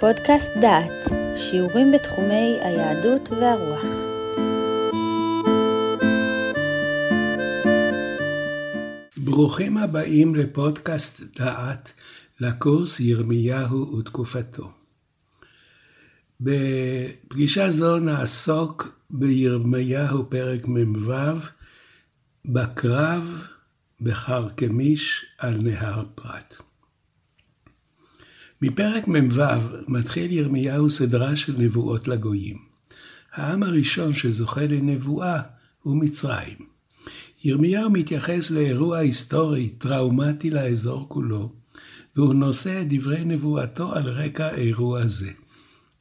פודקאסט דעת, שיעורים בתחומי היהדות והרוח. ברוכים הבאים לפודקאסט דעת, לקורס ירמיהו ותקופתו. בפגישה זו נעסוק בירמיהו פרק מ"ו, בקרב בחרקמיש על נהר פרת. מפרק מ"ו מתחיל ירמיהו סדרה של נבואות לגויים. העם הראשון שזוכה לנבואה הוא מצרים. ירמיהו מתייחס לאירוע היסטורי טראומטי לאזור כולו, והוא נושא את דברי נבואתו על רקע אירוע זה.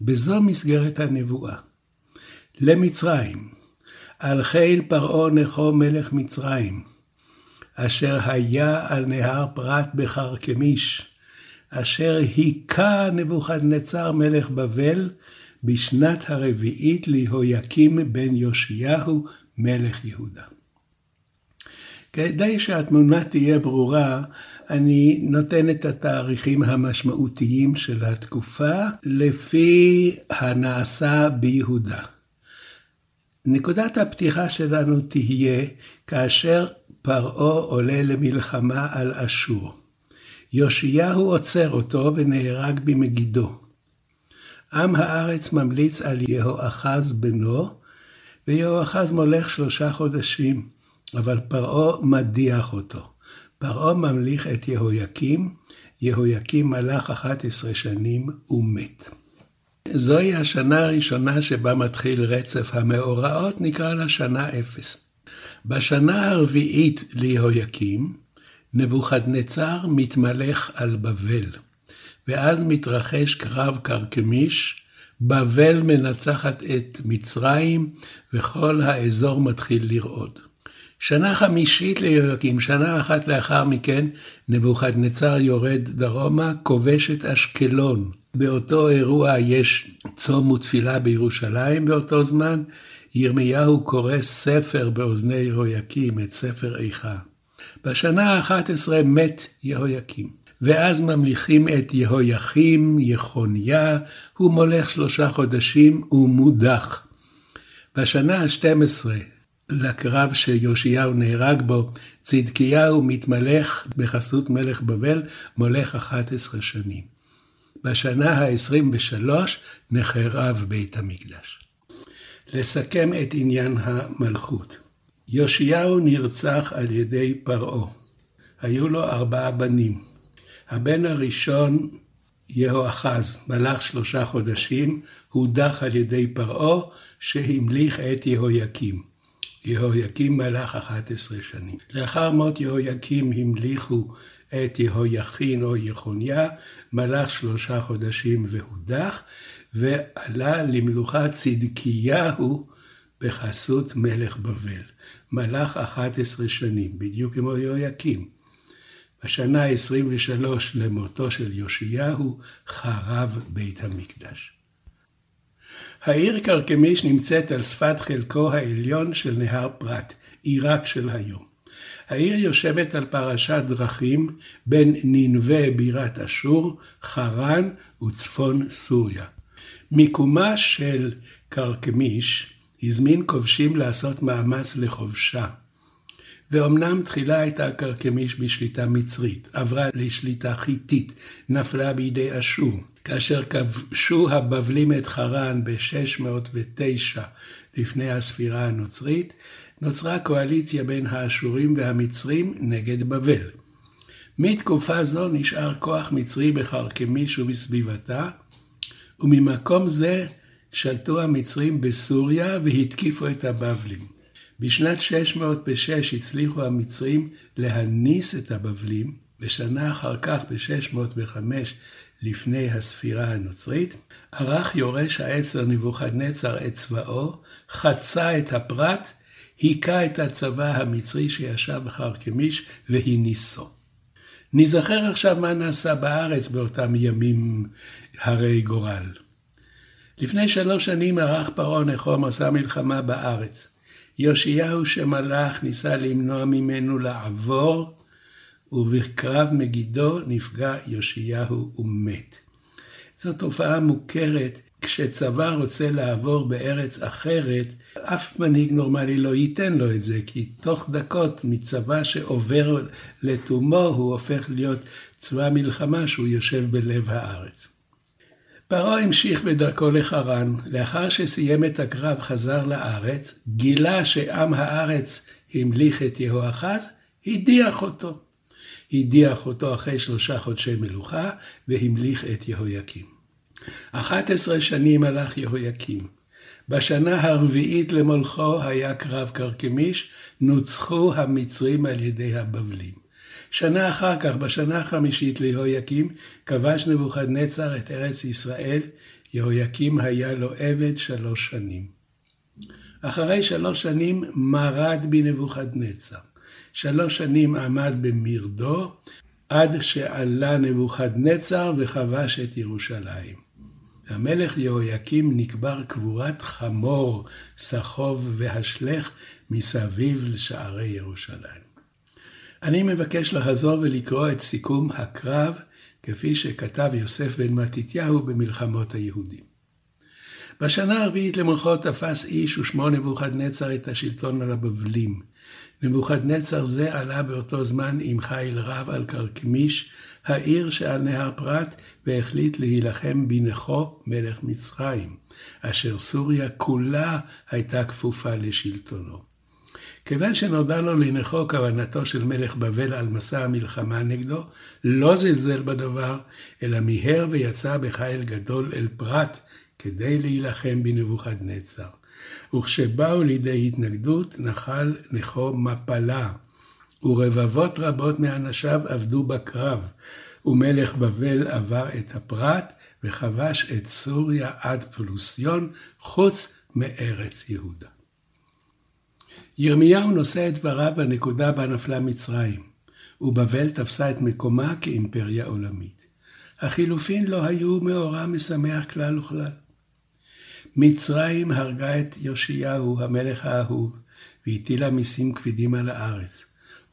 בזו מסגרת הנבואה. למצרים, על חיל פרעה נכו מלך מצרים, אשר היה על נהר פרת בחרקמיש, אשר היכה נבוכדנצר מלך בבל בשנת הרביעית ליהויקים בן יאשיהו מלך יהודה. כדי שהתמונה תהיה ברורה, אני נותן את התאריכים המשמעותיים של התקופה לפי הנעשה ביהודה. נקודת הפתיחה שלנו תהיה כאשר פרעה עולה למלחמה על אשור. יאשיהו עוצר אותו ונהרג במגידו. עם הארץ ממליץ על יהואחז בנו, ויהואחז מולך שלושה חודשים, אבל פרעה מדיח אותו. פרעה ממליך את יהויקים, יהויקים מלך 11 שנים ומת. זוהי השנה הראשונה שבה מתחיל רצף המאורעות, נקרא לה שנה אפס. בשנה הרביעית ליהויקים, נבוכדנצר מתמלך על בבל, ואז מתרחש קרב קרקמיש, בבל מנצחת את מצרים, וכל האזור מתחיל לרעוד. שנה חמישית ליהויקים, שנה אחת לאחר מכן, נבוכדנצר יורד דרומה, כובש את אשקלון. באותו אירוע יש צום ותפילה בירושלים באותו זמן. ירמיהו קורא ספר באוזני יהויקים, את ספר איכה. בשנה ה-11 מת יהויקים. ואז ממליכים את יהויכים, יחוניה, הוא מולך שלושה חודשים ומודח. בשנה ה-12 לקרב שיאשיהו נהרג בו, צדקיהו מתמלך בחסות מלך בבל, מולך 11 שנים. בשנה ה-23 נחרב בית המקדש. לסכם את עניין המלכות. יאשיהו נרצח על ידי פרעה. היו לו ארבעה בנים. הבן הראשון, יהואחז, מלך שלושה חודשים, הודח על ידי פרעה, שהמליך את יהויקים. יהויקים מלך 11 שנים. לאחר מות יהויקים המליכו את יהויכין או יחוניה, מלך שלושה חודשים והודח, ועלה למלוכה צדקיהו בחסות מלך בבל. מלך 11 שנים, בדיוק כמו יהויקים. בשנה ה-23 למותו של יאשיהו חרב בית המקדש. העיר כרכמיש נמצאת על שפת חלקו העליון של נהר פרת, עיראק של היום. העיר יושבת על פרשת דרכים בין ננבה בירת אשור, חרן וצפון סוריה. מיקומה של כרכמיש הזמין כובשים לעשות מאמץ לכובשה. ואומנם תחילה הייתה כרכמיש בשליטה מצרית, עברה לשליטה חיתית, נפלה בידי אשור. כאשר כבשו הבבלים את חרן ב-609 לפני הספירה הנוצרית, נוצרה קואליציה בין האשורים והמצרים נגד בבל. מתקופה זו נשאר כוח מצרי בחרקמיש ובסביבתה, וממקום זה שלטו המצרים בסוריה והתקיפו את הבבלים. בשנת 606 הצליחו המצרים להניס את הבבלים, ושנה אחר כך, ב-605 לפני הספירה הנוצרית, ערך יורש העצר נבוכדנצר את צבאו, חצה את הפרת, היכה את הצבא המצרי שישב בחרקמיש והניסו. ניזכר עכשיו מה נעשה בארץ באותם ימים הרי גורל. לפני שלוש שנים ערך פרעה נכו מסע מלחמה בארץ. יאשיהו שמלך ניסה למנוע ממנו לעבור, ובקרב מגידו נפגע יאשיהו ומת. זו תופעה מוכרת. כשצבא רוצה לעבור בארץ אחרת, אף מנהיג נורמלי לא ייתן לו את זה, כי תוך דקות מצבא שעובר לתומו, הוא הופך להיות צבא מלחמה שהוא יושב בלב הארץ. פרעה המשיך בדרכו לחרן, לאחר שסיים את הקרב חזר לארץ, גילה שעם הארץ המליך את יהואחז, הדיח אותו. הדיח אותו אחרי שלושה חודשי מלוכה, והמליך את יהויקים. 11 שנים הלך יהויקים. בשנה הרביעית למולכו היה קרב קרקמיש, נוצחו המצרים על ידי הבבלים. שנה אחר כך, בשנה החמישית ליהויקים, כבש נבוכדנצר את ארץ ישראל, יהויקים היה לו עבד שלוש שנים. אחרי שלוש שנים מרד בנבוכדנצר. שלוש שנים עמד במרדו, עד שעלה נבוכדנצר וכבש את ירושלים. המלך יהויקים נקבר קבורת חמור, סחוב והשלך מסביב לשערי ירושלים. אני מבקש לחזור ולקרוא את סיכום הקרב, כפי שכתב יוסף בן מתתיהו במלחמות היהודים. בשנה הרביעית למולכו תפס איש ושמו נבוכדנצר את השלטון על הבבלים. נבוכדנצר זה עלה באותו זמן עם חיל רב על קרקמיש, העיר שעל נהר פרת, והחליט להילחם בנכו מלך מצרים, אשר סוריה כולה הייתה כפופה לשלטונו. כיוון שנודע לו לנכו כוונתו של מלך בבל על מסע המלחמה נגדו, לא זלזל בדבר, אלא מיהר ויצא בחיל גדול אל פרת כדי להילחם בנבוכדנצר. וכשבאו לידי התנגדות, נחל נכו מפלה, ורבבות רבות מאנשיו עבדו בקרב, ומלך בבל עבר את הפרת, וכבש את סוריה עד פלוסיון, חוץ מארץ יהודה. ירמיהו נושא את דבריו בנקודה בה נפלה מצרים, ובבל תפסה את מקומה כאימפריה עולמית. החילופין לא היו מאורע משמח כלל וכלל. מצרים הרגה את יאשיהו, המלך האהוב, והטילה מיסים כבדים על הארץ.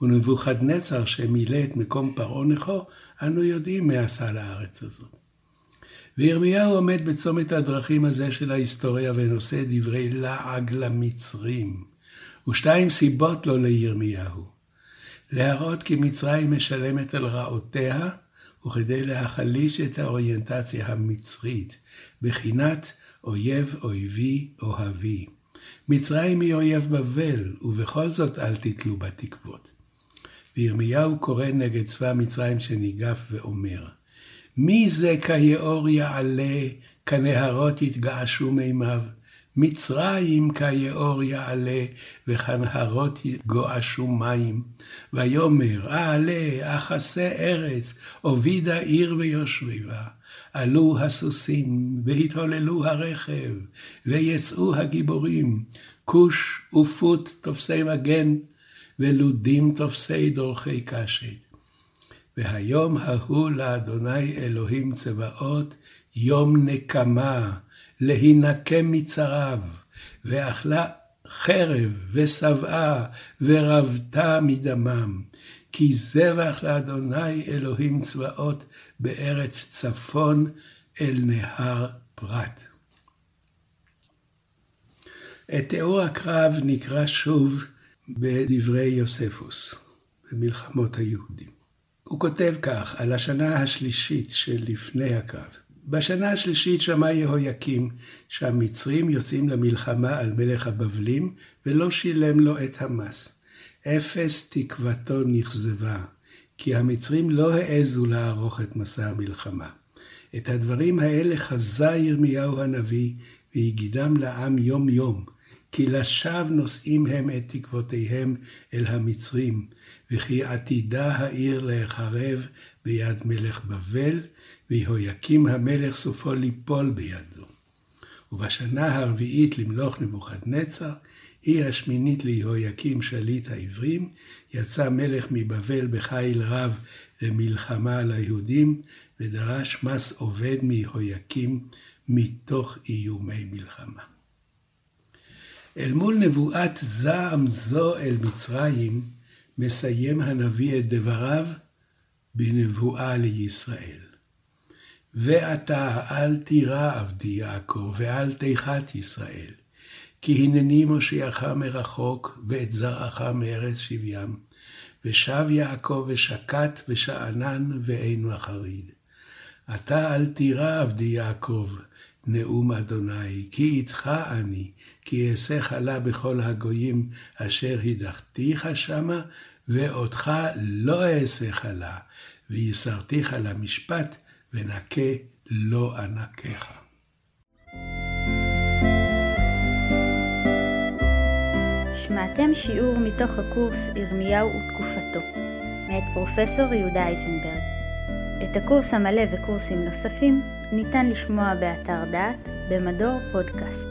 ונבוכדנצר שמילא את מקום פרעה נכו, אנו יודעים מה עשה לארץ הזאת. וירמיהו עומד בצומת הדרכים הזה של ההיסטוריה ונושא דברי לעג למצרים. ושתיים סיבות לו לירמיהו. להראות כי מצרים משלמת על רעותיה, וכדי להחליש את האוריינטציה המצרית, בחינת אויב אויבי אוהבי. מצרים היא אויב בבל, ובכל זאת אל תתלו בתקוות. וירמיהו קורא נגד צבא מצרים שניגף ואומר, מי זה כיאור יעלה, כנהרות יתגעשו מימיו? מצרים כיאור יעלה, וכנהרות יגועשו מים. ויאמר, אעלה, אחסה ארץ, אובידה עיר ויושביבה. עלו הסוסים, והתהוללו הרכב, ויצאו הגיבורים, כוש ופוט תופסי מגן, ולודים תופסי דורכי קשת. והיום ההוא לאדוני אלוהים צבאות, יום נקמה, להינקם מצריו, ואכלה חרב ושבעה ורבתה מדמם. כי זבח לאדוני אלוהים צבאות בארץ צפון אל נהר פרת. את תיאור הקרב נקרא שוב בדברי יוספוס, במלחמות היהודים. הוא כותב כך על השנה השלישית שלפני הקרב. בשנה השלישית שמע יהויקים שהמצרים יוצאים למלחמה על מלך הבבלים ולא שילם לו את המס. אפס תקוותו נכזבה, כי המצרים לא העזו לערוך את מסע המלחמה. את הדברים האלה חזה ירמיהו הנביא והגידם לעם יום יום, כי לשווא נושאים הם את תקוותיהם אל המצרים, וכי עתידה העיר להיחרב ביד מלך בבל, ויהויקים המלך סופו ליפול בידו. ובשנה הרביעית למלוך נבוכדנצר, היא השמינית ליהויקים שליט העברים, יצא מלך מבבל בחיל רב למלחמה על היהודים, ודרש מס עובד מיהויקים מתוך איומי מלחמה. אל מול נבואת זעם זו אל מצרים, מסיים הנביא את דבריו בנבואה לישראל. ואתה אל תירא עבדי יעקב, ואל תיחת ישראל. כי הנני מושיעך מרחוק, ואת זרעך מארץ שבים. ושב יעקב ושקט ושאנן ואין מחריד. אתה אל תירא עבדי יעקב, נאום אדוני, כי איתך אני, כי אעשה חלה בכל הגויים אשר הדחתיך שמה, ואותך לא אעשה חלה, ויסרתיך למשפט, ונקה לא אנקך. שמעתם שיעור מתוך הקורס ירמיהו ותקופתו, מאת פרופסור יהודה אייזנברג. את הקורס המלא וקורסים נוספים ניתן לשמוע באתר דעת במדור פודקאסט.